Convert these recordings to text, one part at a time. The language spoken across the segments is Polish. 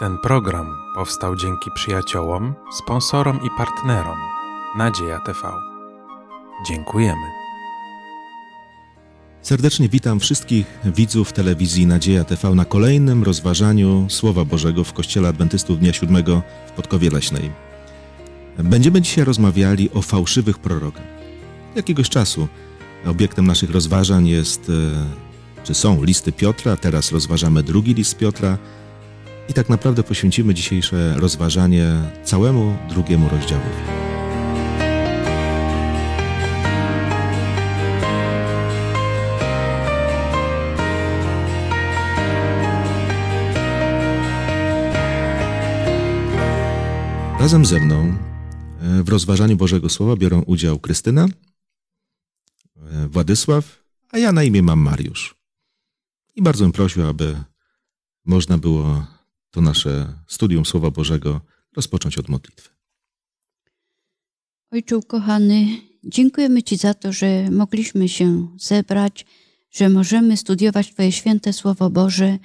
Ten program powstał dzięki przyjaciołom, sponsorom i partnerom Nadzieja TV. Dziękujemy. Serdecznie witam wszystkich widzów telewizji Nadzieja TV na kolejnym rozważaniu Słowa Bożego w Kościele Adwentystów Dnia Siódmego w Podkowie Leśnej. Będziemy dzisiaj rozmawiali o fałszywych prorokach. Jakiegoś czasu obiektem naszych rozważań jest, e, czy są listy Piotra, teraz rozważamy drugi list Piotra i tak naprawdę poświęcimy dzisiejsze rozważanie całemu drugiemu rozdziałowi. Razem ze mną e, w rozważaniu Bożego Słowa biorą udział Krystyna, e, Władysław, a ja na imię mam Mariusz. I bardzo bym prosił, aby można było to nasze studium Słowa Bożego rozpocząć od modlitwy. Ojcze ukochany, dziękujemy Ci za to, że mogliśmy się zebrać, że możemy studiować Twoje święte Słowo Boże.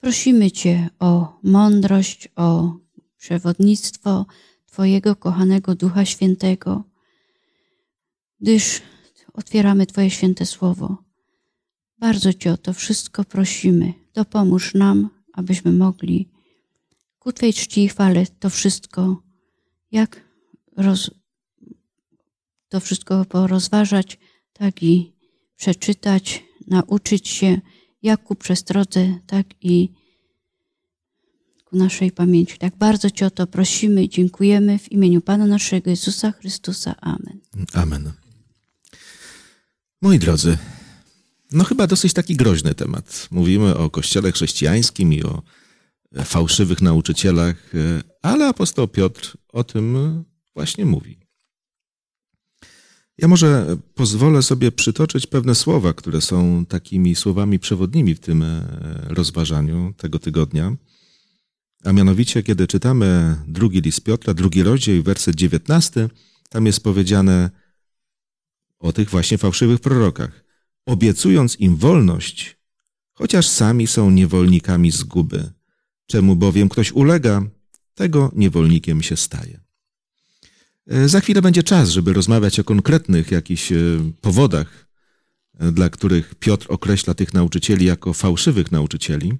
Prosimy Cię o mądrość, o przewodnictwo Twojego kochanego Ducha Świętego, gdyż otwieramy Twoje święte Słowo. Bardzo Cię o to wszystko prosimy. Dopomóż nam, abyśmy mogli ku Twej czci i chwale to wszystko, jak roz, to wszystko porozważać, tak i przeczytać, nauczyć się, jak ku przestrodze, tak i ku naszej pamięci. Tak bardzo Cię o to prosimy i dziękujemy w imieniu Pana naszego Jezusa Chrystusa. Amen. Amen. Moi drodzy, no chyba dosyć taki groźny temat. Mówimy o kościele chrześcijańskim i o fałszywych nauczycielach, ale apostoł Piotr o tym właśnie mówi. Ja może pozwolę sobie przytoczyć pewne słowa, które są takimi słowami przewodnimi w tym rozważaniu tego tygodnia. A mianowicie, kiedy czytamy drugi list Piotra, drugi rozdział, werset 19, tam jest powiedziane o tych właśnie fałszywych prorokach. Obiecując im wolność, chociaż sami są niewolnikami zguby, czemu bowiem ktoś ulega, tego niewolnikiem się staje. Za chwilę będzie czas, żeby rozmawiać o konkretnych jakichś powodach, dla których Piotr określa tych nauczycieli jako fałszywych nauczycieli.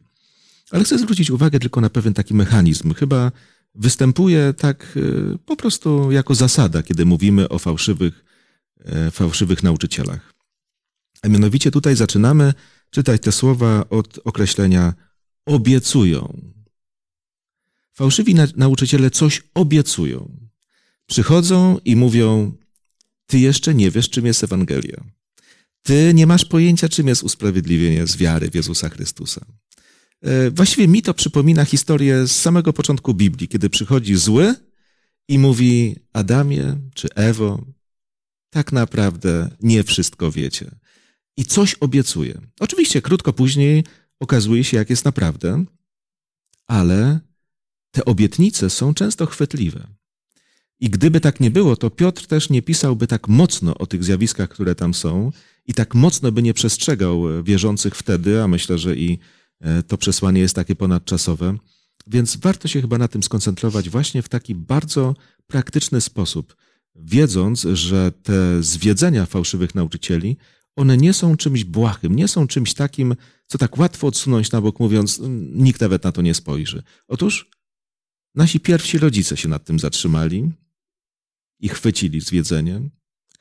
Ale chcę zwrócić uwagę tylko na pewien taki mechanizm. Chyba występuje tak po prostu jako zasada, kiedy mówimy o fałszywych, fałszywych nauczycielach. A mianowicie tutaj zaczynamy czytać te słowa od określenia obiecują. Fałszywi nauczyciele coś obiecują. Przychodzą i mówią: Ty jeszcze nie wiesz, czym jest Ewangelia. Ty nie masz pojęcia, czym jest usprawiedliwienie z wiary w Jezusa Chrystusa. Właściwie mi to przypomina historię z samego początku Biblii, kiedy przychodzi zły i mówi: Adamie czy Ewo, tak naprawdę nie wszystko wiecie. I coś obiecuje. Oczywiście krótko później okazuje się, jak jest naprawdę, ale te obietnice są często chwytliwe. I gdyby tak nie było, to Piotr też nie pisałby tak mocno o tych zjawiskach, które tam są, i tak mocno by nie przestrzegał wierzących wtedy, a myślę, że i to przesłanie jest takie ponadczasowe. Więc warto się chyba na tym skoncentrować właśnie w taki bardzo praktyczny sposób, wiedząc, że te zwiedzenia fałszywych nauczycieli, one nie są czymś błahym, nie są czymś takim, co tak łatwo odsunąć na bok, mówiąc, nikt nawet na to nie spojrzy. Otóż nasi pierwsi rodzice się nad tym zatrzymali i chwycili zwiedzenie,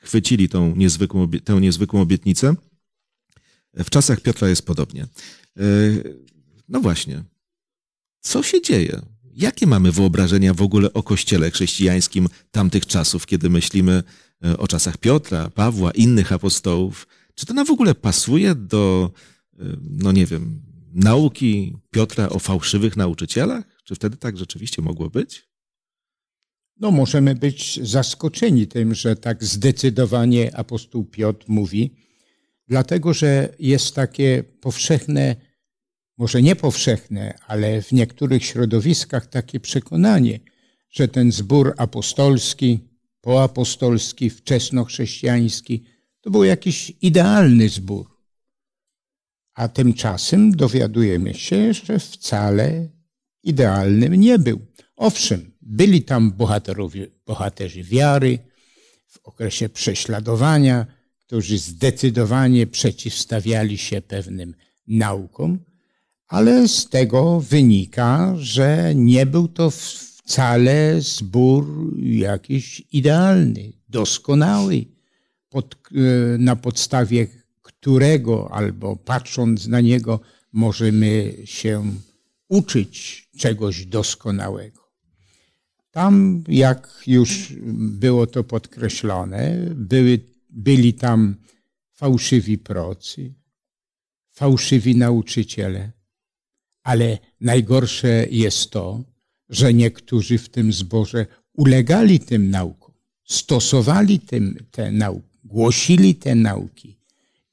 chwycili tą niezwykłą, tę niezwykłą obietnicę. W czasach Piotra jest podobnie. No właśnie. Co się dzieje? Jakie mamy wyobrażenia w ogóle o kościele chrześcijańskim tamtych czasów, kiedy myślimy o czasach Piotra, Pawła, innych apostołów? Czy to nam w ogóle pasuje do, no nie wiem, nauki Piotra o fałszywych nauczycielach? Czy wtedy tak rzeczywiście mogło być? No, możemy być zaskoczeni tym, że tak zdecydowanie apostoł Piotr mówi, dlatego że jest takie powszechne, może nie powszechne, ale w niektórych środowiskach takie przekonanie, że ten zbór apostolski, poapostolski, wczesnochrześcijański to był jakiś idealny zbór. A tymczasem dowiadujemy się, że wcale idealnym nie był. Owszem, byli tam bohaterowie, bohaterzy wiary w okresie prześladowania, którzy zdecydowanie przeciwstawiali się pewnym naukom, ale z tego wynika, że nie był to wcale zbór jakiś idealny, doskonały, pod, e, na podstawie którego albo patrząc na niego możemy się uczyć czegoś doskonałego. Tam, jak już było to podkreślone, były, byli tam fałszywi procy, fałszywi nauczyciele, ale najgorsze jest to, że niektórzy w tym zborze ulegali tym naukom, stosowali tym, te nauki, głosili te nauki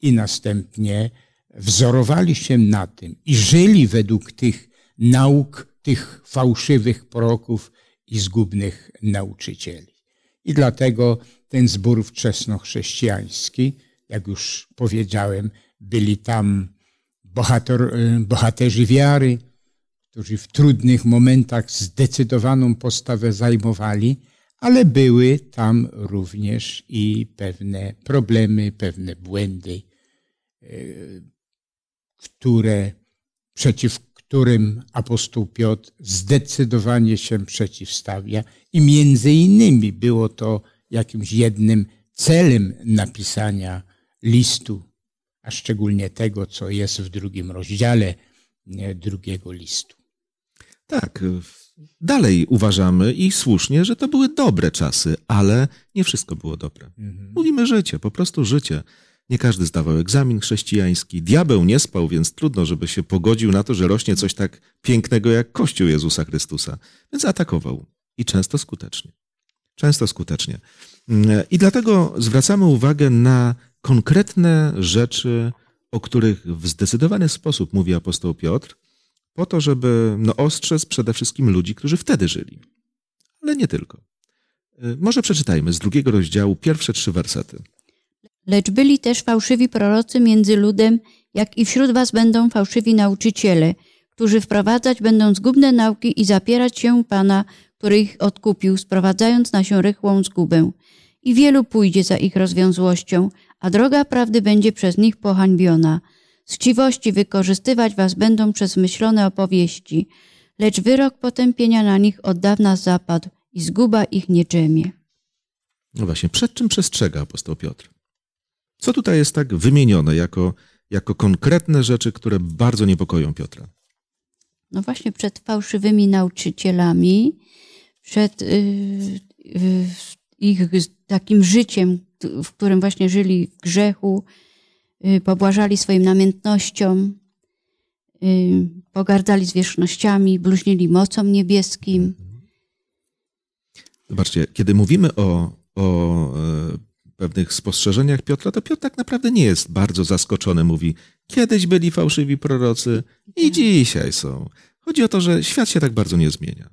i następnie wzorowali się na tym i żyli według tych nauk tych fałszywych proroków i zgubnych nauczycieli. I dlatego ten zbór wczesnochrześcijański, jak już powiedziałem, byli tam bohater, bohaterzy wiary, którzy w trudnych momentach zdecydowaną postawę zajmowali, ale były tam również i pewne problemy, pewne błędy, e, które, przeciw którym apostoł Piotr zdecydowanie się przeciwstawia i między innymi było to jakimś jednym celem napisania listu, a szczególnie tego, co jest w drugim rozdziale drugiego listu. Tak, dalej uważamy i słusznie, że to były dobre czasy, ale nie wszystko było dobre. Mhm. Mówimy życie, po prostu życie. Nie każdy zdawał egzamin chrześcijański. Diabeł nie spał, więc trudno, żeby się pogodził na to, że rośnie coś tak pięknego jak Kościół Jezusa Chrystusa. Więc atakował i często skutecznie. Często skutecznie. I dlatego zwracamy uwagę na konkretne rzeczy, o których w zdecydowany sposób mówi apostoł Piotr, po to, żeby no, ostrzec przede wszystkim ludzi, którzy wtedy żyli. Ale nie tylko. Może przeczytajmy z drugiego rozdziału pierwsze trzy wersety. Lecz byli też fałszywi prorocy między ludem, jak i wśród was będą fałszywi nauczyciele, którzy wprowadzać będą zgubne nauki i zapierać się Pana, który ich odkupił, sprowadzając na się rychłą zgubę. I wielu pójdzie za ich rozwiązłością, a droga prawdy będzie przez nich pohańbiona. Z chciwości wykorzystywać was będą przez myślone opowieści, lecz wyrok potępienia na nich od dawna zapadł i zguba ich nie drzemie. No właśnie, przed czym przestrzega apostoł Piotr? Co tutaj jest tak wymienione jako, jako konkretne rzeczy, które bardzo niepokoją Piotra? No właśnie przed fałszywymi nauczycielami, przed y, y, ich takim życiem, w którym właśnie żyli w grzechu, pobłażali swoim namiętnościom, pogardzali zwierzchnościami, bluźnili mocą niebieskim. Zobaczcie, kiedy mówimy o, o e, pewnych spostrzeżeniach Piotra, to Piotr tak naprawdę nie jest bardzo zaskoczony. Mówi, kiedyś byli fałszywi prorocy i tak. dzisiaj są. Chodzi o to, że świat się tak bardzo nie zmienia.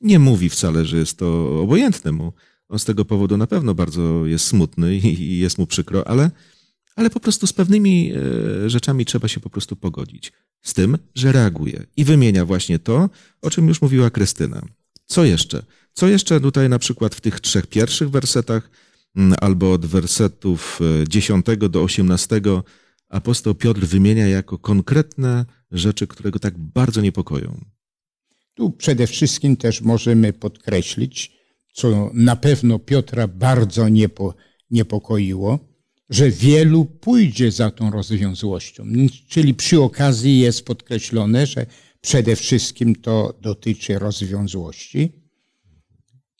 Nie mówi wcale, że jest to obojętne mu. On z tego powodu na pewno bardzo jest smutny i jest mu przykro, ale, ale po prostu z pewnymi e, rzeczami trzeba się po prostu pogodzić. Z tym, że reaguje i wymienia właśnie to, o czym już mówiła Krystyna. Co jeszcze? Co jeszcze tutaj na przykład w tych trzech pierwszych wersetach Mm, albo od wersetów 10 e, do 18 apostoł Piotr wymienia jako konkretne rzeczy, które go tak bardzo niepokoją. Tu przede wszystkim też możemy podkreślić, co na pewno Piotra bardzo niepo, niepokoiło, że wielu pójdzie za tą rozwiązłością. Czyli przy okazji jest podkreślone, że przede wszystkim to dotyczy rozwiązłości,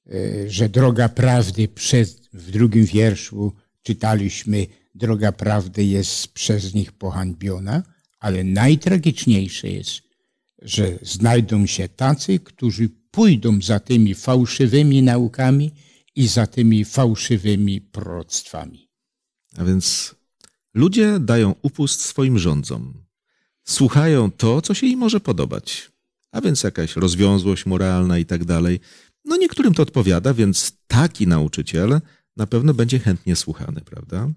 e, że droga prawdy przez w drugim wierszu czytaliśmy, droga prawdy jest przez nich pohańbiona, ale najtragiczniejsze jest, że znajdą się tacy, którzy pójdą za tymi fałszywymi naukami i za tymi fałszywymi proroctwami. A więc ludzie dają upust swoim rządzom. Słuchają to, co się im może podobać. A więc jakaś rozwiązłość moralna i tak dalej. No niektórym to odpowiada, więc taki nauczyciel na pewno będzie chętnie słuchany, prawda?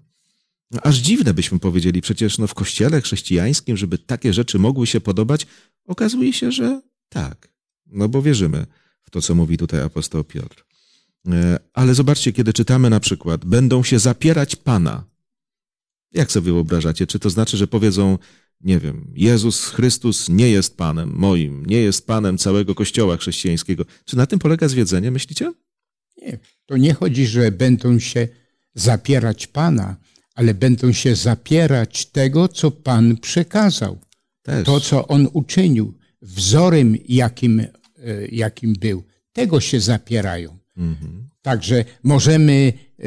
No, aż dziwne byśmy powiedzieli, przecież no w kościele chrześcijańskim, żeby takie rzeczy mogły się podobać, okazuje się, że tak, No bo wierzymy w to, co mówi tutaj apostoł Piotr. E, ale zobaczcie, kiedy czytamy na przykład, będą się zapierać Pana. Jak sobie wyobrażacie? Czy to znaczy, że powiedzą, nie wiem, Jezus Chrystus nie jest Panem moim, nie jest Panem całego Kościoła chrześcijańskiego? Czy na tym polega zwiedzenie, myślicie? Nie, to nie chodzi, że będą się zapierać Pana, ale będą się zapierać tego, co Pan przekazał. Też. To, co On uczynił, wzorem, jakim, e, jakim był. Tego się zapierają. Mhm. Także możemy e,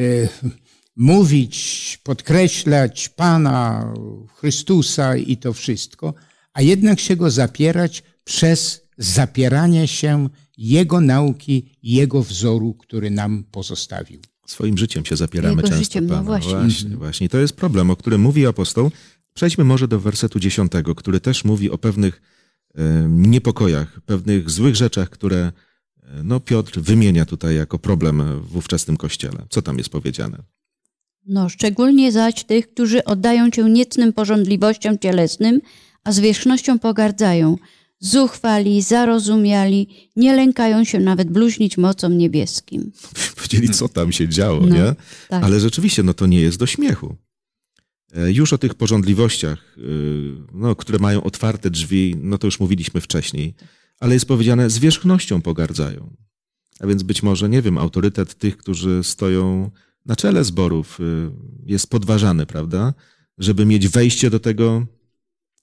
mówić, podkreślać Pana, Chrystusa i to wszystko, a jednak się Go zapierać przez zapieranie się Jego nauki, Jego wzoru, który nam pozostawił. Swoim życiem się zapieramy Jego często życiem, no właśnie. właśnie, właśnie. To jest problem, o którym mówi apostoł. Przejdźmy może do wersetu dziesiątego, który też mówi o pewnych e, niepokojach, pewnych złych rzeczach, które no, Piotr wymienia tutaj jako problem w ówczesnym kościele. Co tam jest powiedziane? No, szczególnie zaś tych, którzy oddają się niecnym porządliwościom cielesnym, a zwierzchnością pogardzają. Zuchwali, zarozumiali, nie lękają się nawet bluźnić mocą niebieskim. Powiedzieli, co tam się działo, No, nie? tak. Ale rzeczywiście, no to nie jest do śmiechu. E, Już o tych porządliwościach, y, no, które mają otwarte drzwi, no to już mówiliśmy wcześniej, ale jest powiedziane, zwierzchnością pogardzają. A więc być może, nie wiem, autorytet tych, którzy stoją na czele zborów y, jest podważany, prawda? Żeby mieć wejście do tego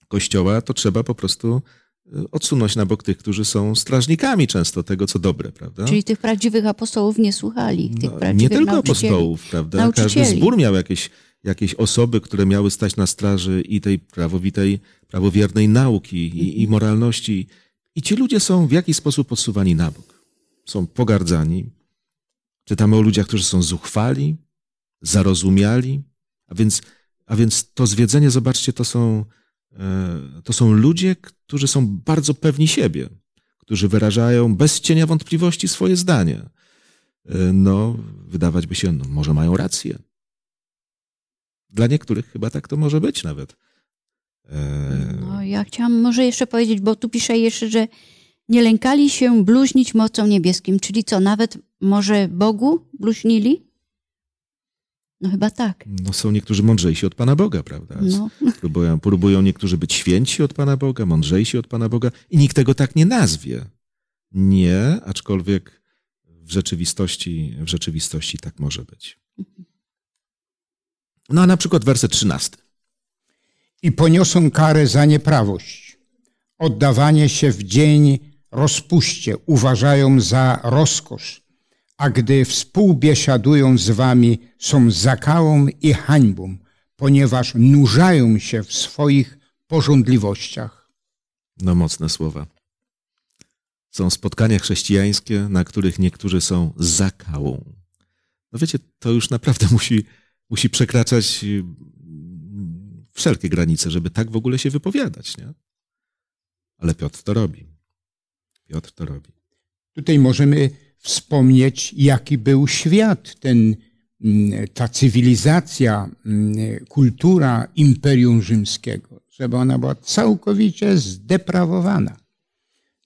kościoła, to trzeba po prostu y, odsunąć na bok tych, którzy są strażnikami często tego, co dobre, prawda? Czyli tych prawdziwych apostołów nie słuchali, tych No, nie tylko apostołów, prawda? Każdy zbór miał jakieś, jakieś osoby, które miały stać na straży i tej prawowitej, prawowiernej nauki i, i moralności. I ci ludzie są w jakiś sposób odsuwani na bok. Są pogardzani. Czytamy o ludziach, którzy są zuchwali, zarozumiali. A więc, a więc to zwiedzenie, zobaczcie, to są, e, to są ludzie, którzy są bardzo pewni siebie, którzy wyrażają bez cienia wątpliwości swoje zdanie no, wydawać by się, no, może mają rację. Dla niektórych chyba tak to może być nawet. No, ja chciałam może jeszcze powiedzieć, bo tu pisze jeszcze, że nie lękali się bluźnić mocą niebieskim, czyli co, nawet może Bogu bluźnili? No chyba tak. No, są niektórzy mądrzejsi od Pana Boga, prawda? No. Próbują, próbują niektórzy być święci od Pana Boga, mądrzejsi od Pana Boga i nikt tego tak nie nazwie. Nie, aczkolwiek w rzeczywistości, w rzeczywistości tak może być. No a na przykład werset 13. i poniosą karę za nieprawość. Oddawanie się w dzień rozpuście uważają za rozkosz, a gdy współbiesiadują z wami, są zakałą i hańbą, ponieważ nurzają się w swoich porządliwościach. No mocne słowa. Są spotkania chrześcijańskie, na których niektórzy są zakałą. No wiecie, to już naprawdę musi, musi przekraczać wszelkie granice, żeby tak w ogóle się wypowiadać, nie? Ale Piotr to robi. Piotr to robi. Tutaj możemy wspomnieć, jaki był świat, ten, mm, ta cywilizacja, mm, kultura Imperium Rzymskiego, żeby ona była całkowicie zdeprawowana.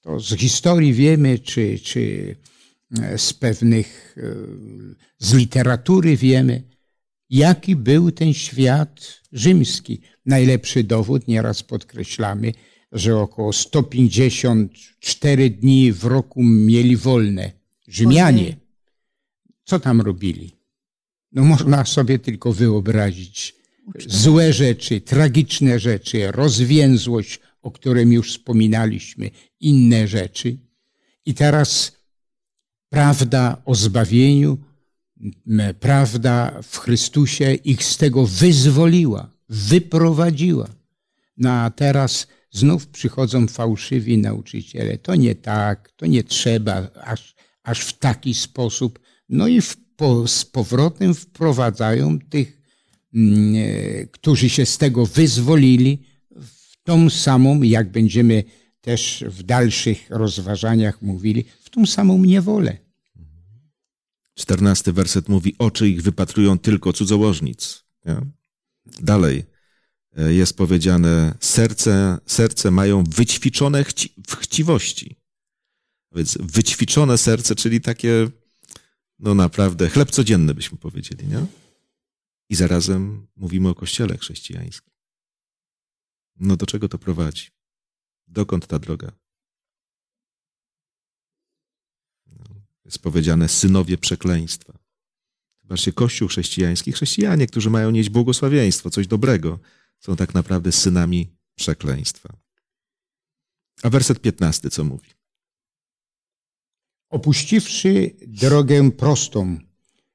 To z historii wiemy, czy, czy e, z pewnych, e, z literatury wiemy, jaki był ten świat rzymski. Najlepszy dowód, nieraz podkreślamy, że około 154 dni w roku mieli wolne Rzymianie. Co tam robili? No można sobie tylko wyobrazić złe rzeczy, tragiczne rzeczy, rozwięzłość, o którym już wspominaliśmy, inne rzeczy. I teraz prawda o zbawieniu, prawda w Chrystusie ich z tego wyzwoliła, wyprowadziła. No a teraz znów przychodzą fałszywi nauczyciele. To nie tak, to nie trzeba aż, aż w taki sposób. No i w, po, z powrotem wprowadzają tych, mm, e, którzy się z tego wyzwolili, w tą samą, jak będziemy też w dalszych rozważaniach mówili, w tą samą niewolę. Czternasty werset mówi, oczy ich wypatrują tylko cudzołożnic. Nie? Dalej e, jest powiedziane, serce, serce mają wyćwiczone chci w chciwości. Więc wyćwiczone serce, czyli takie, no naprawdę, chleb codzienny byśmy powiedzieli, nie? I zarazem mówimy o kościele chrześcijańskim. No do czego to prowadzi? Dokąd ta droga? Jest powiedziane synowie przekleństwa. Zobaczcie, Kościół chrześcijański, chrześcijanie, którzy mają nieść błogosławieństwo, coś dobrego, są tak naprawdę synami przekleństwa. A werset 15 co mówi? Opuściwszy drogę prostą,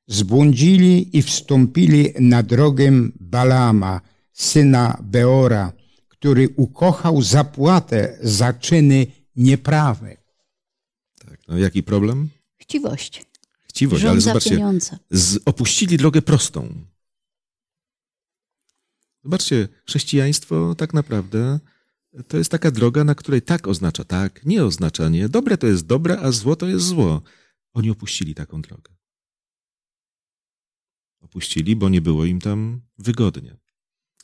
zbłądzili i wstąpili na drogę Balama, syna Beora, który ukochał zapłatę za czyny nieprawe. Tak, no jaki problem? Chciwość. Chciwość, Rząd ale zobaczcie, pieniądze. z, opuścili drogę prostą. Zobaczcie, chrześcijaństwo tak naprawdę to jest taka droga, na której tak oznacza tak, nie oznacza nie. Dobre to jest dobre, a zło to jest zło. Oni opuścili taką drogę. Opuścili, bo nie było im tam wygodnie.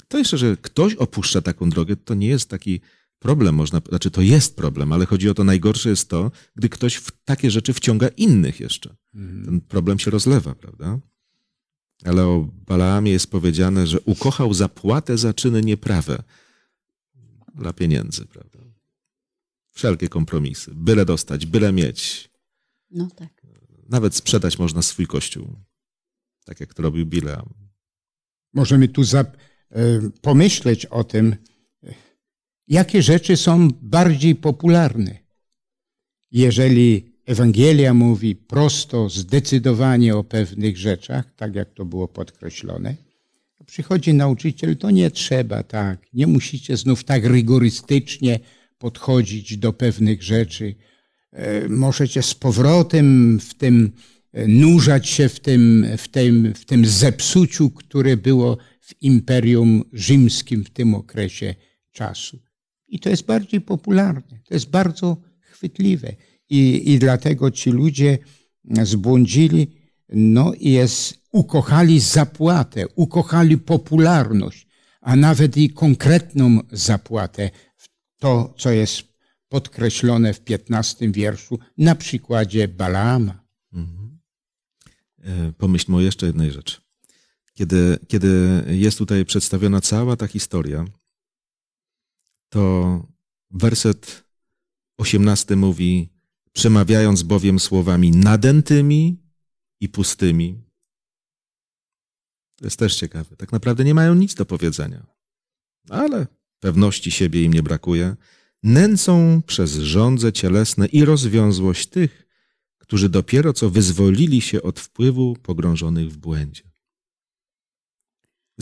To jeszcze, że ktoś opuszcza taką drogę, to nie jest taki problem, można, znaczy to jest problem, ale chodzi o to, najgorsze jest to, gdy ktoś w takie rzeczy wciąga innych jeszcze. Ten problem się rozlewa, prawda? Ale o Balaamie jest powiedziane, że ukochał zapłatę za czyny nieprawe dla pieniędzy, prawda? Wszelkie kompromisy, byle dostać, byle mieć. No tak. Nawet sprzedać można swój kościół, tak jak to robił Bileam. Możemy tu za, e, pomyśleć o tym, jakie rzeczy są bardziej popularne. Jeżeli Ewangelia mówi prosto, zdecydowanie o pewnych rzeczach, tak jak to było podkreślone, przychodzi nauczyciel, to nie trzeba tak, nie musicie znów tak rygorystycznie podchodzić do pewnych rzeczy. E, Możecie z powrotem w tym e, nurzać się w tym, w tym, w tym zepsuciu, które było w Imperium Rzymskim w tym okresie czasu. I to jest bardziej popularne, to jest bardzo chwytliwe. I, i dlatego ci ludzie zbłądzili, no i jest, ukochali zapłatę, ukochali popularność, a nawet i konkretną zapłatę, to, co jest podkreślone w 15 wierszu na przykładzie Balaama. E, Pomyślmy o jeszcze jednej rzeczy. Kiedy, kiedy jest tutaj przedstawiona cała ta historia, to werset 18 mówi: Przemawiając bowiem słowami nadętymi i pustymi. To jest też ciekawe. Tak naprawdę nie mają nic do powiedzenia, ale pewności siebie im nie brakuje. Nęcą przez żądze cielesne i rozwiązłość tych, którzy dopiero co wyzwolili się od wpływu pogrążonych w błędzie.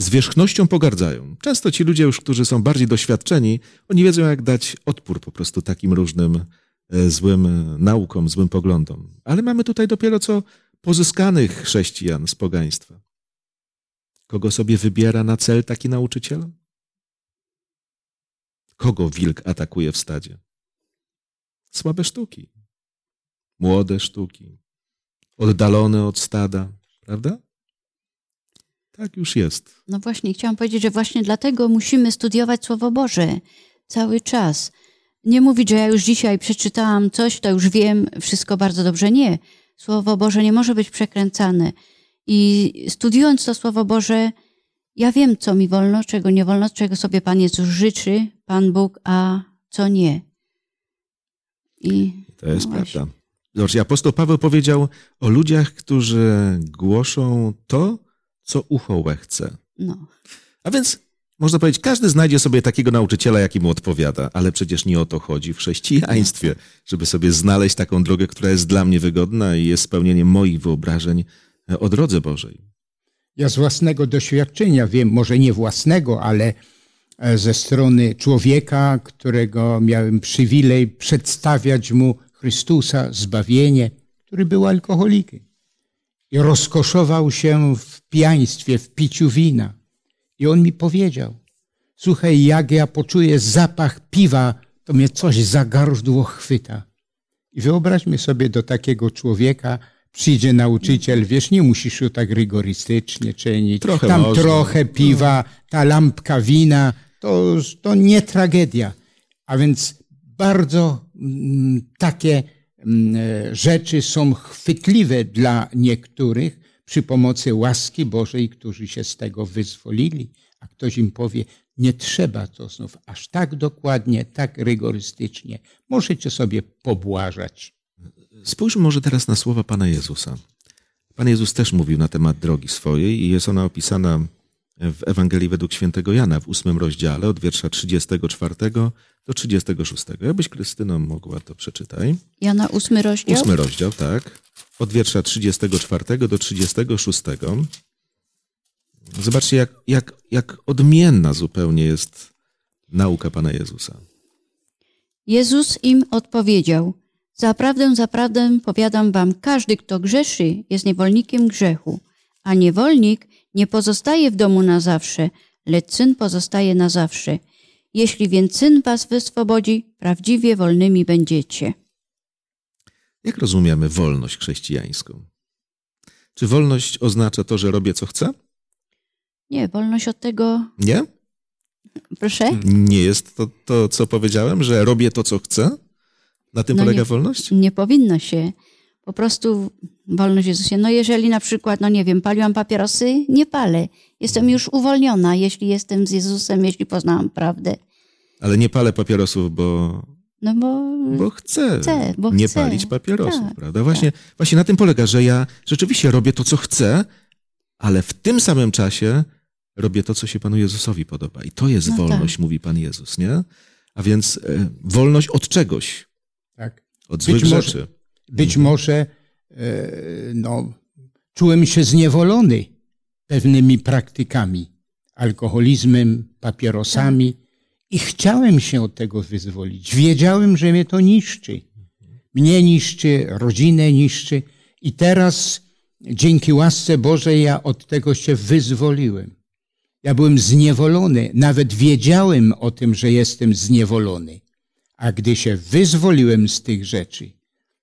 Zwierzchnością pogardzają. Często ci ludzie już, którzy są bardziej doświadczeni, oni wiedzą, jak dać odpór po prostu takim różnym e, złym e, naukom, złym poglądom. Ale mamy tutaj dopiero co pozyskanych chrześcijan z pogaństwa. Kogo sobie wybiera na cel taki nauczyciel? Kogo wilk atakuje w stadzie? Słabe sztuki, młode sztuki, oddalone od stada, prawda? Tak już jest. No właśnie, chciałam powiedzieć, że właśnie dlatego musimy studiować Słowo Boże cały czas. Nie mówić, że ja już dzisiaj przeczytałam coś, to już wiem wszystko bardzo dobrze. Nie. Słowo Boże nie może być przekręcane. I studiując to Słowo Boże, ja wiem, co mi wolno, czego nie wolno, czego sobie Pan Jezus życzy, Pan Bóg, a co nie. I To jest no prawda. Zobaczcie, apostoł Paweł powiedział o ludziach, którzy głoszą to, co ucho łechce. No. A więc można powiedzieć, każdy znajdzie sobie takiego nauczyciela, jaki mu odpowiada, ale przecież nie o to chodzi w chrześcijaństwie, żeby sobie znaleźć taką drogę, która jest dla mnie wygodna i jest spełnieniem moich wyobrażeń o drodze Bożej. Ja z własnego doświadczenia wiem, może nie własnego, ale e, ze strony człowieka, którego miałem przywilej przedstawiać mu Chrystusa, zbawienie, który był alkoholikiem. I rozkoszował się w pijaństwie, w piciu wina. I on mi powiedział, słuchaj, jak ja poczuję zapach piwa, to mnie coś za gardło chwyta. I wyobraźmy sobie do takiego człowieka, przyjdzie nauczyciel, wiesz, nie musisz już tak rygorystycznie czynić. Trochę Tam można. trochę piwa, ta lampka wina, to, to nie tragedia. A więc bardzo mm, takie rzeczy są chwytliwe dla niektórych przy pomocy łaski Bożej, którzy się z tego wyzwolili, a ktoś im powie, nie trzeba to znów aż tak dokładnie, tak rygorystycznie. Możecie sobie pobłażać. Spójrzmy może teraz na słowa Pana Jezusa. Pan Jezus też mówił na temat drogi swojej i jest ona opisana w Ewangelii według świętego Jana w ósmym rozdziale od wiersza 34 do 36. Jakbyś Krystyno mogła to przeczytaj. Jana ósmy rozdział. Ósmy rozdział, tak. Od wiersza 34 do 36. Zobaczcie, jak, jak, jak odmienna zupełnie jest nauka Pana Jezusa. Jezus im odpowiedział: Zaprawdę, zaprawdę powiadam wam, każdy, kto grzeszy, jest niewolnikiem grzechu, a niewolnik nie pozostaje w domu na zawsze, lecz syn pozostaje na zawsze. Jeśli więc syn was wyswobodzi, prawdziwie wolnymi będziecie. Jak rozumiemy wolność chrześcijańską? Czy wolność oznacza to, że robię co chcę? Nie, wolność od tego. Nie? Proszę? Nie jest to, to co powiedziałem, że robię to, co chcę? Na tym No polega nie. wolność? Nie powinno się. Po prostu wolność Jezusie. No jeżeli na przykład, no nie wiem, paliłam papierosy, nie palę. Jestem już uwolniona, jeśli jestem z Jezusem, jeśli poznałam prawdę. Ale nie palę papierosów, bo, No bo, bo chcę, Chcę, bo nie chcę. palić papierosów, Tak, prawda? Właśnie, właśnie na tym polega, że ja rzeczywiście robię to, co chcę, ale w tym samym czasie robię to, co się Panu Jezusowi podoba. I to jest No wolność, mówi Pan Jezus, nie? A więc e, wolność od czegoś, Tak? od złych może- rzeczy. Być może e, no, czułem się zniewolony pewnymi praktykami, alkoholizmem, papierosami i chciałem się od tego wyzwolić. Wiedziałem, że mnie to niszczy. Mnie niszczy, rodzinę niszczy i teraz dzięki łasce Bożej ja od tego się wyzwoliłem. Ja byłem zniewolony, nawet wiedziałem o tym, że jestem zniewolony. A gdy się wyzwoliłem z tych rzeczy,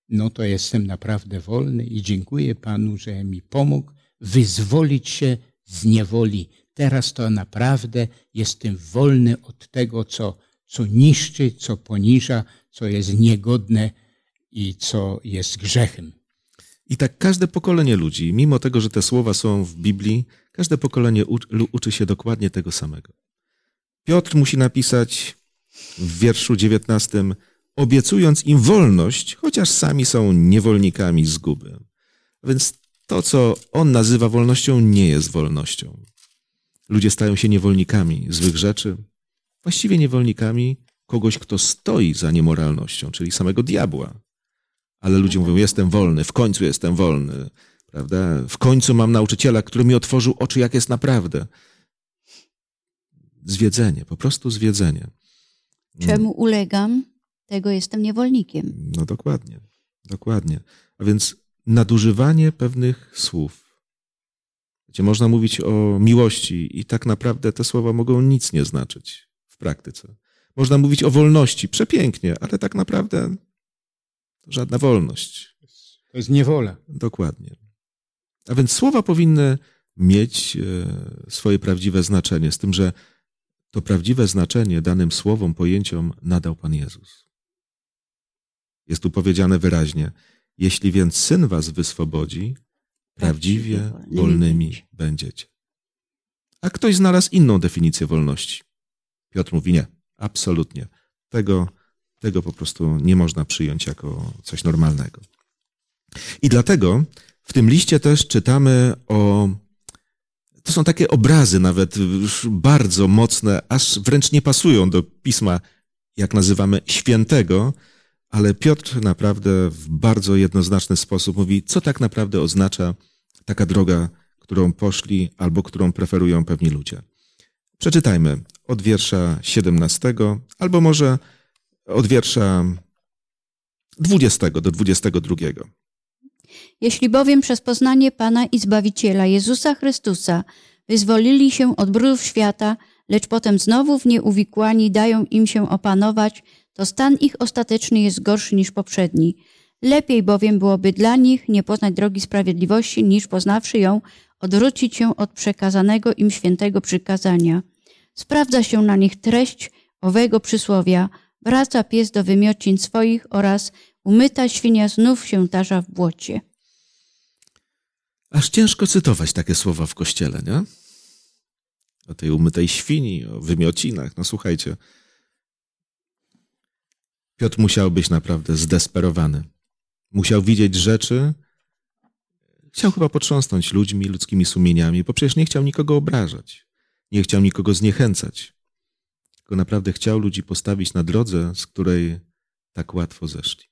no to jestem naprawdę wolny i dziękuję Panu, że mi pomógł wyzwolić się z niewoli. Teraz to naprawdę jestem wolny od tego, co, co niszczy, co poniża, co jest niegodne i co jest grzechem. I tak każde pokolenie ludzi, mimo tego, że te słowa są w Biblii, każde pokolenie uczy, się dokładnie tego samego. Piotr musi napisać w wierszu 19, obiecując im wolność, chociaż sami są niewolnikami zguby. Więc to, co on nazywa wolnością, nie jest wolnością. Ludzie stają się niewolnikami złych rzeczy, właściwie niewolnikami kogoś, kto stoi za niemoralnością, czyli samego diabła. Ale ludzie mówią, jestem wolny, w końcu jestem wolny, prawda? W końcu mam nauczyciela, który mi otworzył oczy, jak jest naprawdę. Zwiedzenie, po prostu zwiedzenie. czemu ulegam, tego jestem niewolnikiem. No dokładnie, dokładnie. A więc nadużywanie pewnych słów. Wiecie, można mówić o miłości i tak naprawdę te słowa mogą nic nie znaczyć w praktyce. Można mówić o wolności, przepięknie, ale tak naprawdę to żadna wolność. To jest niewola. Dokładnie. A więc słowa powinny mieć e, swoje prawdziwe znaczenie, z tym, że to prawdziwe znaczenie danym słowom, pojęciom nadał Pan Jezus. Jest tu powiedziane wyraźnie: Jeśli więc syn was wyswobodzi, prawdziwie wolnymi będziecie. A ktoś znalazł inną definicję wolności. Piotr mówi: Nie, absolutnie. Tego, tego po prostu nie można przyjąć jako coś normalnego. I dlatego w tym liście też czytamy o. To są takie obrazy, nawet już bardzo mocne, aż wręcz nie pasują do pisma, jak nazywamy, świętego, ale Piotr naprawdę w bardzo jednoznaczny sposób mówi, co tak naprawdę oznacza taka droga, którą poszli albo którą preferują pewni ludzie. Przeczytajmy od wiersza 17, albo może od wiersza 20 do 22. Jeśli bowiem przez poznanie Pana i Zbawiciela Jezusa Chrystusa wyzwolili się od brudów świata, lecz potem znowu w nie uwikłani dają im się opanować, to stan ich ostateczny jest gorszy niż poprzedni. Lepiej bowiem byłoby dla nich nie poznać drogi sprawiedliwości, niż poznawszy ją, odwrócić się od przekazanego im świętego przykazania. Sprawdza się na nich treść owego przysłowia, wraca pies do wymiocin swoich oraz Umyta świnia znów się tarza w błocie. Aż ciężko cytować takie słowa w kościele, nie? O tej umytej świni, o wymiocinach. No słuchajcie. Piotr musiał być naprawdę zdesperowany. Musiał widzieć rzeczy. Chciał chyba potrząsnąć ludźmi, ludzkimi sumieniami, bo przecież nie chciał nikogo obrażać. Nie chciał nikogo zniechęcać. Tylko naprawdę chciał ludzi postawić na drodze, z której tak łatwo zeszli.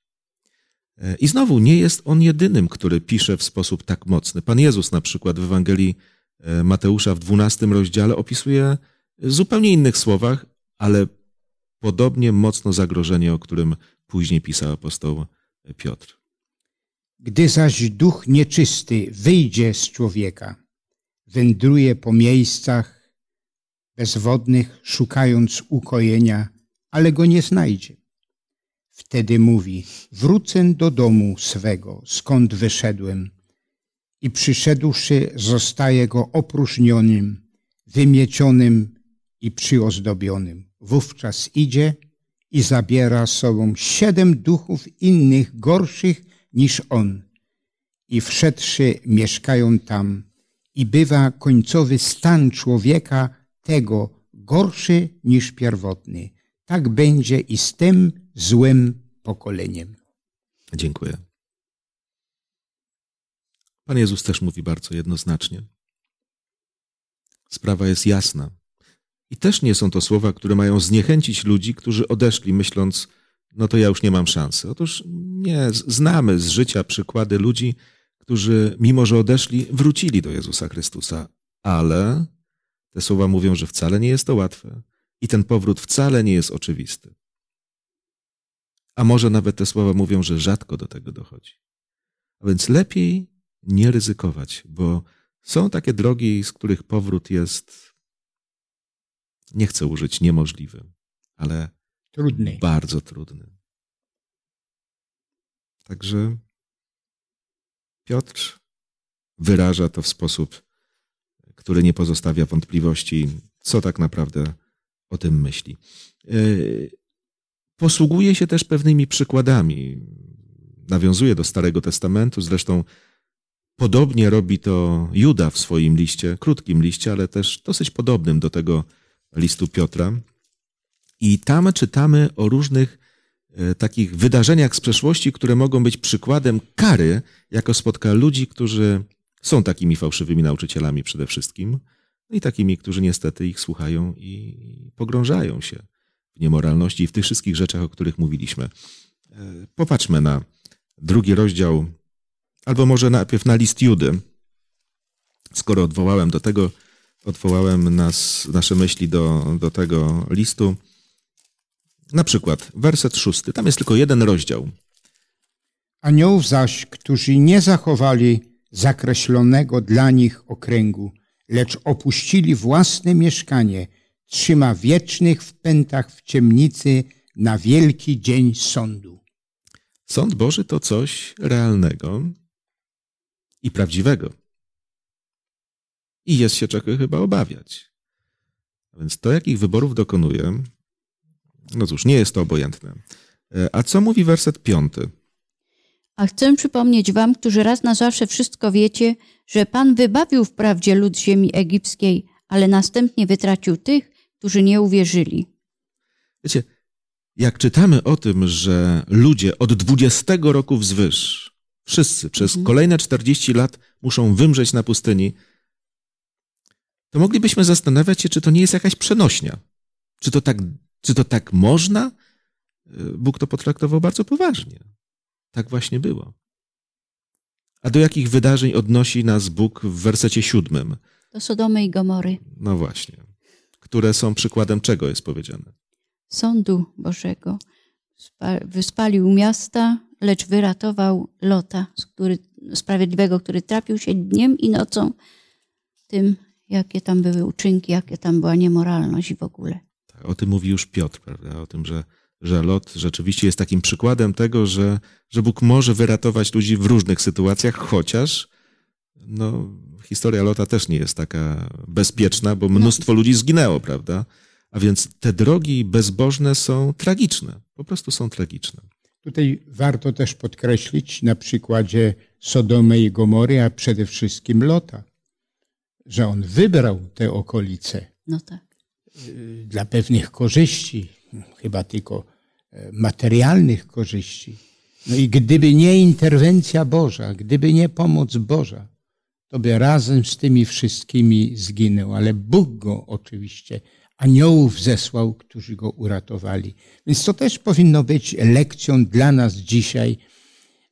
E, I znowu nie jest on jedynym, który pisze w sposób tak mocny. Pan Jezus na przykład w Ewangelii e, Mateusza w 12 rozdziale opisuje w zupełnie innych słowach, ale podobnie mocno zagrożenie, o którym później pisał apostoł Piotr. Gdy zaś duch nieczysty wyjdzie z człowieka, wędruje po miejscach bezwodnych, szukając ukojenia, ale go nie znajdzie. Wtedy mówi, wrócę do domu swego, skąd wyszedłem. I przyszedłszy, zostaje go opróżnionym, wymiecionym i przyozdobionym. Wówczas idzie i zabiera sobą siedem duchów innych, gorszych niż on. I wszedłszy, mieszkają tam. I bywa końcowy stan człowieka tego gorszy niż pierwotny. Tak będzie i z tym złym pokoleniem. Dziękuję. Pan Jezus też mówi bardzo jednoznacznie. Sprawa jest jasna. I też nie są to słowa, które mają zniechęcić ludzi, którzy odeszli, myśląc, no to ja już nie mam szansy. Otóż nie, znamy z życia przykłady ludzi, którzy, mimo że odeszli, wrócili do Jezusa Chrystusa, ale te słowa mówią, że wcale nie jest to łatwe i ten powrót wcale nie jest oczywisty. A może nawet te słowa mówią, że rzadko do tego dochodzi. A więc lepiej nie ryzykować, bo są takie drogi, z których powrót jest, nie chcę użyć niemożliwy, ale trudny. bardzo trudny. Także Piotr wyraża to w sposób, który nie pozostawia wątpliwości, co tak naprawdę o tym myśli. Yy, posługuje się też pewnymi przykładami. Nawiązuje do Starego Testamentu, zresztą podobnie robi to Juda w swoim liście, krótkim liście, ale też dosyć podobnym do tego listu Piotra. I tam czytamy o różnych e, takich wydarzeniach z przeszłości, które mogą być przykładem kary, jako spotka ludzi, którzy są takimi fałszywymi nauczycielami przede wszystkim, no i takimi, którzy niestety ich słuchają i pogrążają się w niemoralności i w tych wszystkich rzeczach, o których mówiliśmy. E, popatrzmy na drugi rozdział, albo może najpierw na list Judy. Skoro odwołałem do tego, odwołałem nas, nasze myśli do, do tego listu. Na przykład werset szósty, tam jest tylko jeden rozdział. Aniołów zaś, którzy nie zachowali zakreślonego dla nich okręgu, lecz opuścili własne mieszkanie, trzyma wiecznych w pętach w ciemnicy na wielki dzień sądu. Sąd Boży to coś realnego i prawdziwego. I jest się czego chyba obawiać. A więc to, jakich wyborów dokonuje, no cóż, nie jest to obojętne. E, a co mówi werset piąty? A chcę przypomnieć wam, którzy raz na zawsze wszystko wiecie, że Pan wybawił wprawdzie lud ziemi egipskiej, ale następnie wytracił tych, którzy nie uwierzyli. Wiecie, jak czytamy o tym, że ludzie od 20 roku wzwyż, wszyscy przez mhm. kolejne 40 lat muszą wymrzeć na pustyni, to moglibyśmy zastanawiać się, czy to nie jest jakaś przenośnia. Czy to tak, czy to tak można? Bóg to potraktował bardzo poważnie. Tak właśnie było. A do jakich wydarzeń odnosi nas Bóg w wersecie siódmym? Do Sodomy i Gomory. No właśnie które są przykładem czego jest powiedziane? Sądu Bożego. Wyspalił miasta, lecz wyratował Lota, który, sprawiedliwego, który trapił się dniem i nocą tym, jakie tam były uczynki, jakie tam była niemoralność i w ogóle. Tak, o tym mówi już Piotr, prawda? O tym, że, że Lot rzeczywiście jest takim przykładem tego, że, że Bóg może wyratować ludzi w różnych sytuacjach, chociaż no, historia Lota też nie jest taka bezpieczna, bo mnóstwo ludzi zginęło, prawda? A więc te drogi bezbożne są tragiczne, po prostu są tragiczne. Tutaj warto też podkreślić na przykładzie Sodomy i Gomory, a przede wszystkim Lota, że on wybrał te okolice No tak. y, dla pewnych korzyści, chyba tylko e, materialnych korzyści. No i gdyby nie interwencja Boża, gdyby nie pomoc Boża, to by razem z tymi wszystkimi zginął. Ale Bóg go oczywiście, aniołów zesłał, którzy go uratowali. Więc to też powinno być lekcją dla nas dzisiaj,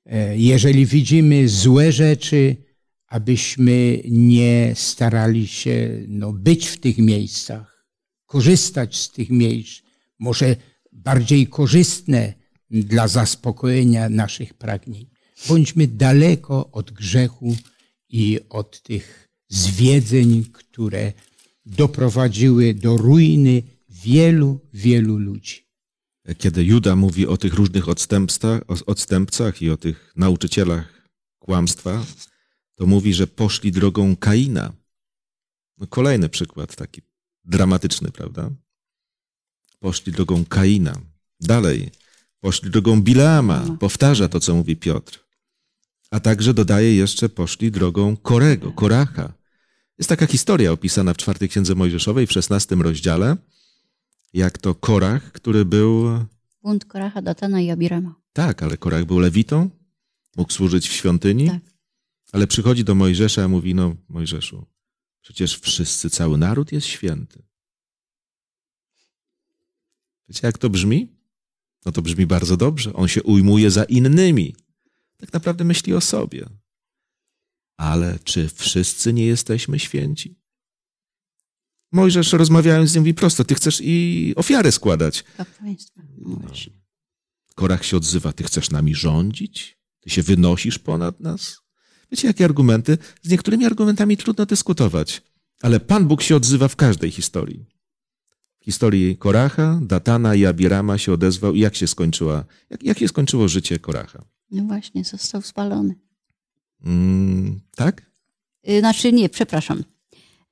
e, jeżeli widzimy złe rzeczy, abyśmy nie starali się no, być w tych miejscach, korzystać z tych miejsc, może bardziej korzystne dla zaspokojenia naszych pragnień. Bądźmy daleko od grzechu i od tych zwiedzeń, które doprowadziły do ruiny wielu, wielu ludzi. Kiedy Juda mówi o tych różnych odstępstach, o- odstępcach i o tych nauczycielach kłamstwa, to mówi, że poszli drogą Kaina. No kolejny przykład taki dramatyczny, prawda? Poszli drogą Kaina. Dalej, poszli drogą Bileama. Powtarza to, co mówi Piotr. A także dodaje jeszcze, poszli drogą Korego, Koracha. Jest taka historia opisana w czwartej księdze Mojżeszowej w szesnastym rozdziale, jak to Korach, który był Bunt Koracha, Datana i Abirama. tak, ale Korach był lewitą, mógł służyć w świątyni, Tak. Ale przychodzi do Mojżesza i mówi, no Mojżeszu, przecież wszyscy, cały naród jest święty. Wiecie, jak to brzmi? No to brzmi bardzo dobrze. On się ujmuje za innymi. Tak naprawdę myśli o sobie. Ale czy wszyscy nie jesteśmy święci? Mojżesz rozmawiając z nim mówi prosto, ty chcesz i ofiarę składać. No. Korach się odzywa, ty chcesz nami rządzić? Ty się wynosisz ponad nas? Wiecie, jakie argumenty? Z niektórymi argumentami trudno dyskutować, ale Pan Bóg się odzywa w każdej historii. W historii Koracha, Datana i Abirama się odezwał i jak się skończyła, jak, jak się skończyło życie Koracha? No właśnie, został spalony. Mm, tak? Y, Znaczy nie, przepraszam.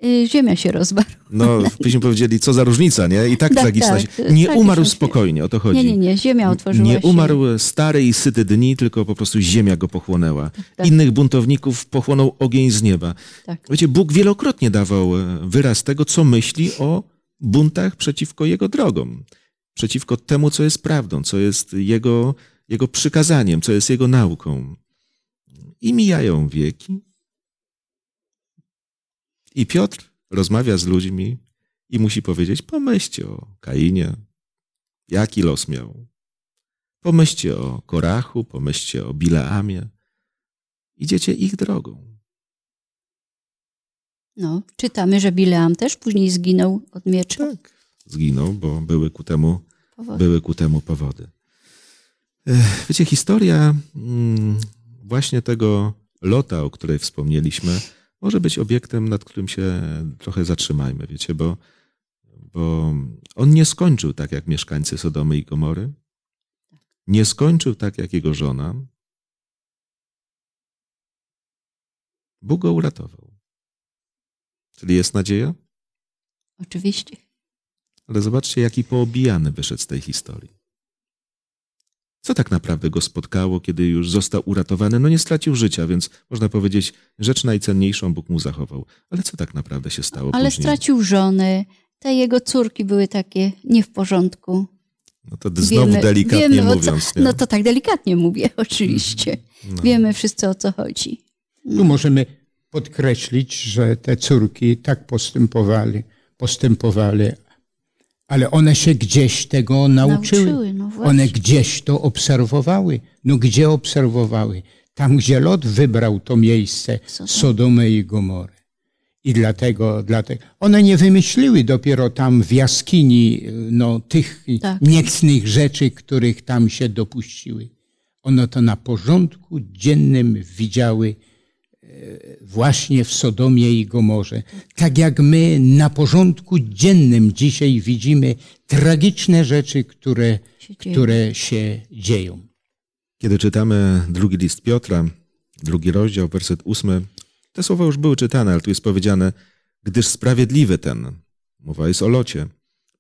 Y, Ziemia się rozwarła. No, byśmy powiedzieli, co za różnica, nie? I tak Tak, tragiczna. tak, się- tak, nie tak, umarł spokojnie, o to chodzi. Nie, nie, nie, ziemia otworzyła Nie się. umarł stare i syte dni, tylko po prostu ziemia go pochłonęła. tak. Innych buntowników pochłonął ogień z nieba. Tak. Wiecie, Bóg wielokrotnie dawał e, wyraz tego, co myśli o buntach przeciwko Jego drogom, przeciwko temu, co jest prawdą, co jest Jego, jego przykazaniem, co jest Jego nauką. I mijają wieki. I Piotr rozmawia z ludźmi i musi powiedzieć, pomyślcie o Kainie, jaki los miał. Pomyślcie o Korachu, pomyślcie o Bileamie. Idziecie ich drogą. No, czytamy, że Bileam też później zginął od miecza. Tak. Zginął, bo były ku temu, Powody. były ku temu powody. Wiecie, historia mm, właśnie tego lota, o której wspomnieliśmy, może być obiektem, nad którym się trochę zatrzymajmy, wiecie, bo, bo on nie skończył tak jak mieszkańcy Sodomy i Gomory. Nie skończył tak jak jego żona. Bóg go uratował. Czyli jest nadzieja? Oczywiście. Ale zobaczcie, jaki poobijany wyszedł z tej historii. Co tak naprawdę go spotkało, kiedy już został uratowany? No nie stracił życia, więc można powiedzieć, rzecz najcenniejszą Bóg mu zachował. Ale co tak naprawdę się stało Ale później? stracił żonę. Te jego córki były takie nie w porządku. No to znowu delikatnie wiemy, mówiąc. Co, no to tak delikatnie mówię, oczywiście. No. Wiemy wszyscy o co chodzi. Tu możemy podkreślić, że te córki tak postępowali, postępowali, ale one się gdzieś tego nauczyły. Nauczyły, no one gdzieś to obserwowały. No gdzie obserwowały? Tam, gdzie Lot wybrał to miejsce, Sodom. Sodomę i Gomorę. I dlatego, dlatego one nie wymyśliły dopiero tam w jaskini no, tych Tak. niecnych rzeczy, których tam się dopuściły. One to na porządku dziennym widziały właśnie w Sodomie i Gomorze. Tak jak my na porządku dziennym dzisiaj widzimy tragiczne rzeczy, które, Się które się dzieją. Kiedy czytamy drugi list Piotra, drugi rozdział, werset ósmy, te słowa już były czytane, ale tu jest powiedziane, gdyż sprawiedliwy ten, mowa jest o locie,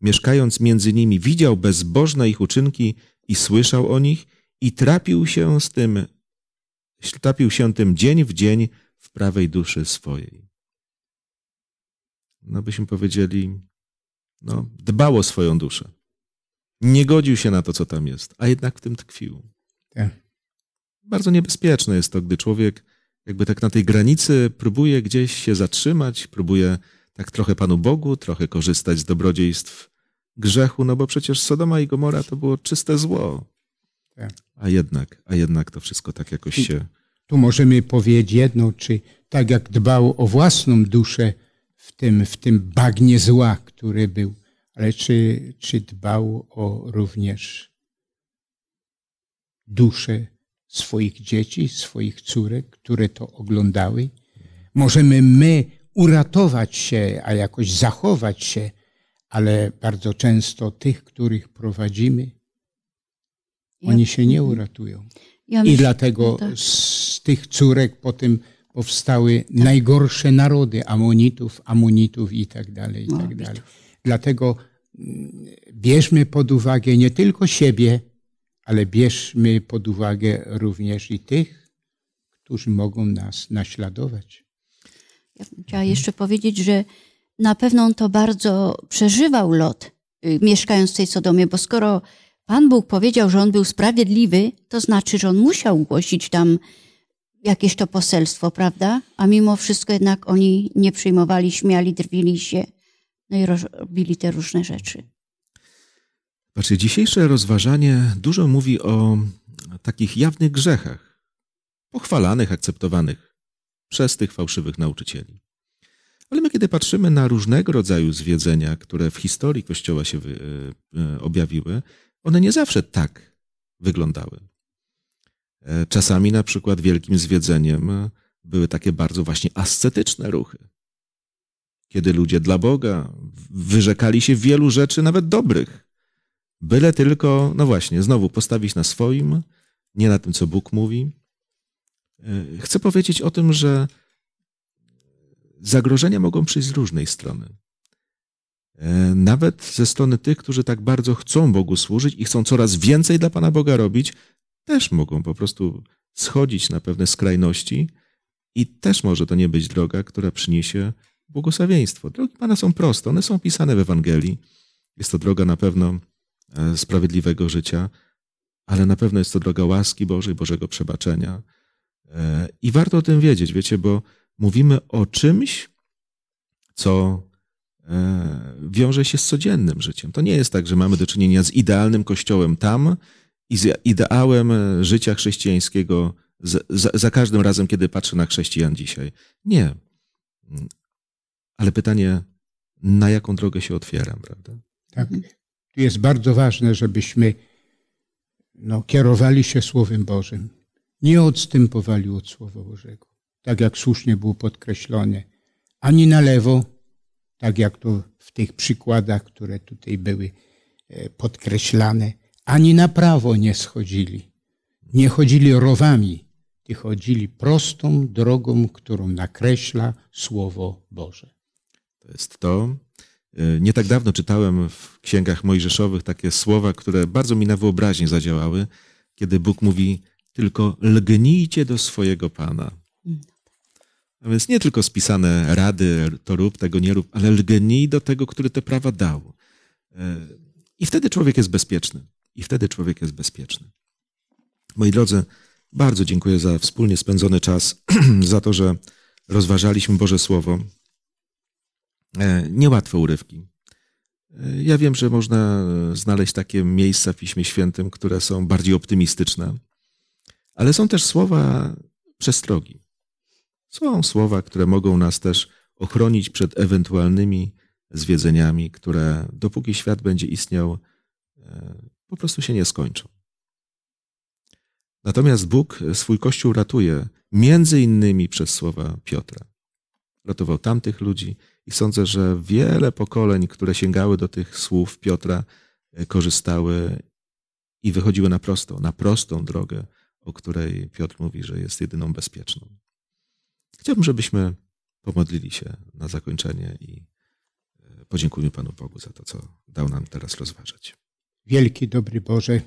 mieszkając między nimi, widział bezbożne ich uczynki i słyszał o nich i trapił się z tym, trapił się tym dzień w dzień w prawej duszy swojej. No byśmy powiedzieli, no, dbał o swoją duszę. Nie godził się na to, co tam jest, a jednak w tym tkwił. Tak. Bardzo niebezpieczne jest to, gdy człowiek jakby tak na tej granicy próbuje gdzieś się zatrzymać, próbuje tak trochę Panu Bogu, trochę korzystać z dobrodziejstw grzechu, no bo przecież Sodoma i Gomora to było czyste zło. Tak. A jednak, a jednak to wszystko tak jakoś się... Tu możemy powiedzieć jedno, czy tak jak dbał o własną duszę w tym, w tym bagnie zła, który był, ale czy, czy dbał o również duszę swoich dzieci, swoich córek, które to oglądały? Możemy my uratować się, a jakoś zachować się, ale bardzo często tych, których prowadzimy, oni się nie uratują. Ja I myślę- dlatego no tak. z tych córek potem powstały najgorsze narody Amonitów, Amonitów i tak dalej, i tak Moabitów. dalej. Dlatego mm, bierzmy pod uwagę nie tylko siebie, ale bierzmy pod uwagę również i tych, którzy mogą nas naśladować. Ja bym chciała jeszcze powiedzieć, że na pewno on to bardzo przeżywał Lot, y, mieszkając w tej Sodomie, bo skoro Pan Bóg powiedział, że on był sprawiedliwy, to znaczy, że on musiał głosić tam jakieś to poselstwo, prawda? A mimo wszystko jednak oni nie przyjmowali, śmiali, drwili się, no i robili te różne rzeczy. Patrzcie, dzisiejsze rozważanie dużo mówi o takich jawnych grzechach, pochwalanych, akceptowanych przez tych fałszywych nauczycieli. Ale my, kiedy patrzymy na różnego rodzaju zwiedzenia, które w historii Kościoła się wy, e, objawiły, one nie zawsze tak wyglądały. E, Czasami na przykład wielkim zwiedzeniem były takie bardzo właśnie ascetyczne ruchy, kiedy ludzie dla Boga wyrzekali się wielu rzeczy, nawet dobrych, byle tylko, no właśnie, znowu postawić na swoim, nie na tym, co Bóg mówi. E, Chcę powiedzieć o tym, że zagrożenia mogą przyjść z różnej strony. E, Nawet ze strony tych, którzy tak bardzo chcą Bogu służyć i chcą coraz więcej dla Pana Boga robić, też mogą po prostu schodzić na pewne skrajności i też może to nie być droga, która przyniesie błogosławieństwo. Drogi Pana są proste, one są opisane w Ewangelii. Jest to droga na pewno e, sprawiedliwego życia, ale na pewno jest to droga łaski Bożej, Bożego przebaczenia. E, I warto o tym wiedzieć, wiecie, bo mówimy o czymś, co wiąże się z codziennym życiem. To nie jest tak, że mamy do czynienia z idealnym kościołem tam i z ideałem e, życia chrześcijańskiego za, za każdym razem, kiedy patrzę na chrześcijan dzisiaj. Nie. Ale pytanie, na jaką drogę się otwieram, prawda? Tak? Tu jest bardzo ważne, żebyśmy no, kierowali się Słowem Bożym. Nie odstępowali od Słowa Bożego. Tak jak słusznie było podkreślone. Ani na lewo, tak jak to w tych przykładach, które tutaj były e, podkreślane, ani na prawo nie schodzili. Nie chodzili rowami, ty chodzili prostą drogą, którą nakreśla Słowo Boże. To jest to. Y, Nie tak dawno czytałem w księgach mojżeszowych takie słowa, które bardzo mi na wyobraźnię zadziałały, kiedy Bóg mówi: Tylko lgnijcie do swojego Pana. A więc nie tylko spisane rady, to rób, tego nie rób, ale lgnij do tego, który te prawa dał. Y, I wtedy człowiek jest bezpieczny. I wtedy człowiek jest bezpieczny. Moi drodzy, bardzo dziękuję za wspólnie spędzony czas, za to, że rozważaliśmy Boże Słowo. E, Niełatwe urywki. E, Ja wiem, że można znaleźć takie miejsca w Piśmie Świętym, które są bardziej optymistyczne, ale są też słowa przestrogi. Są słowa, które mogą nas też ochronić przed ewentualnymi zwiedzeniami, które dopóki świat będzie istniał, e, po prostu się nie skończą. Natomiast Bóg swój Kościół ratuje między innymi przez słowa Piotra. Ratował tamtych ludzi i sądzę, że wiele pokoleń, które sięgały do tych słów Piotra, e, korzystały i wychodziły na prostą, na prostą drogę, o której Piotr mówi, że jest jedyną bezpieczną. Chciałbym, żebyśmy pomodlili się na zakończenie i e, podziękujmy Panu Bogu za to, co dał nam teraz rozważać. Wielki, dobry Boże,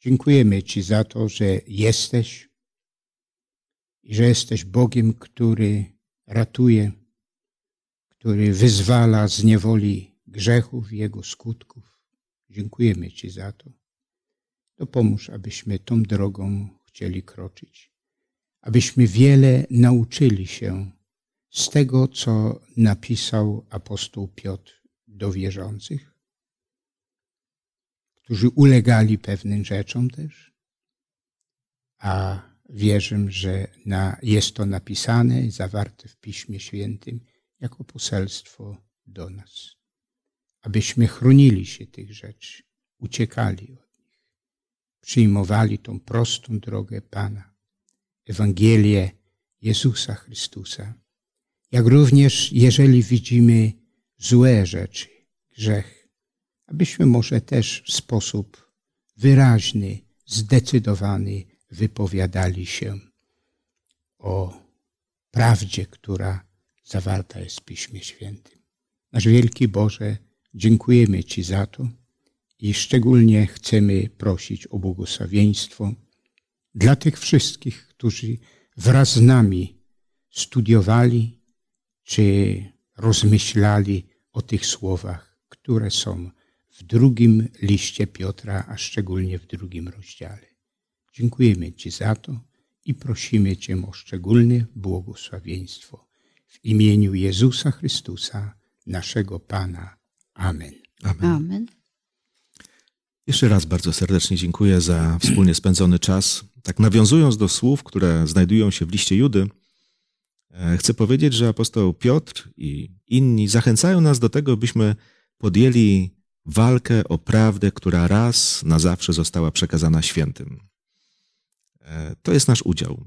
Dziękujemy Ci za to, że jesteś i że jesteś Bogiem, który ratuje, który wyzwala z niewoli grzechów i jego skutków. Dziękujemy Ci za to. To pomóż, abyśmy tą drogą chcieli kroczyć, abyśmy wiele nauczyli się z tego, co napisał apostoł Piotr do wierzących, którzy ulegali pewnym rzeczom też, a wierzę, że na, jest to napisane, zawarte w Piśmie Świętym jako poselstwo do nas, abyśmy chronili się tych rzeczy, uciekali od nich, przyjmowali tą prostą drogę Pana, Ewangelię Jezusa Chrystusa. Jak również, jeżeli widzimy złe rzeczy, grzech, abyśmy może też w sposób wyraźny, zdecydowany wypowiadali się o prawdzie, która zawarta jest w Piśmie Świętym. Nasz wielki Boże, dziękujemy Ci za to i szczególnie chcemy prosić o błogosławieństwo dla tych wszystkich, którzy wraz z nami studiowali czy rozmyślali o tych słowach, które są w drugim liście Piotra, a szczególnie w drugim rozdziale. Dziękujemy Ci za to i prosimy Cię o szczególne błogosławieństwo w imieniu Jezusa Chrystusa, naszego Pana. Amen. Amen. Amen. Jeszcze raz bardzo serdecznie dziękuję za wspólnie spędzony czas. Tak nawiązując do słów, które znajdują się w liście Judy, e, chcę powiedzieć, że apostoł Piotr i inni zachęcają nas do tego, byśmy podjęli walkę o prawdę, która raz na zawsze została przekazana świętym. E, to jest nasz udział.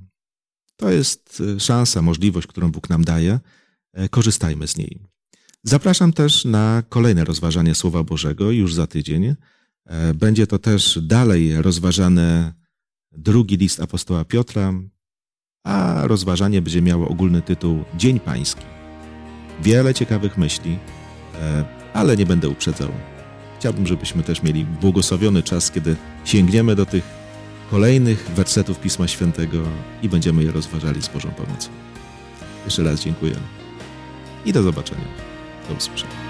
To jest e, szansa, możliwość, którą Bóg nam daje. Korzystajmy z niej. Zapraszam też na kolejne rozważanie Słowa Bożego już za tydzień. Będzie to też dalej rozważane drugi list apostoła Piotra, a rozważanie będzie miało ogólny tytuł Dzień Pański. Wiele ciekawych myśli, e, ale nie będę uprzedzał. Chciałbym, żebyśmy też mieli błogosławiony czas, kiedy sięgniemy do tych kolejnych wersetów Pisma Świętego i będziemy je rozważali z Bożą pomocą. Jeszcze raz dziękuję i do zobaczenia. Do usłyszenia.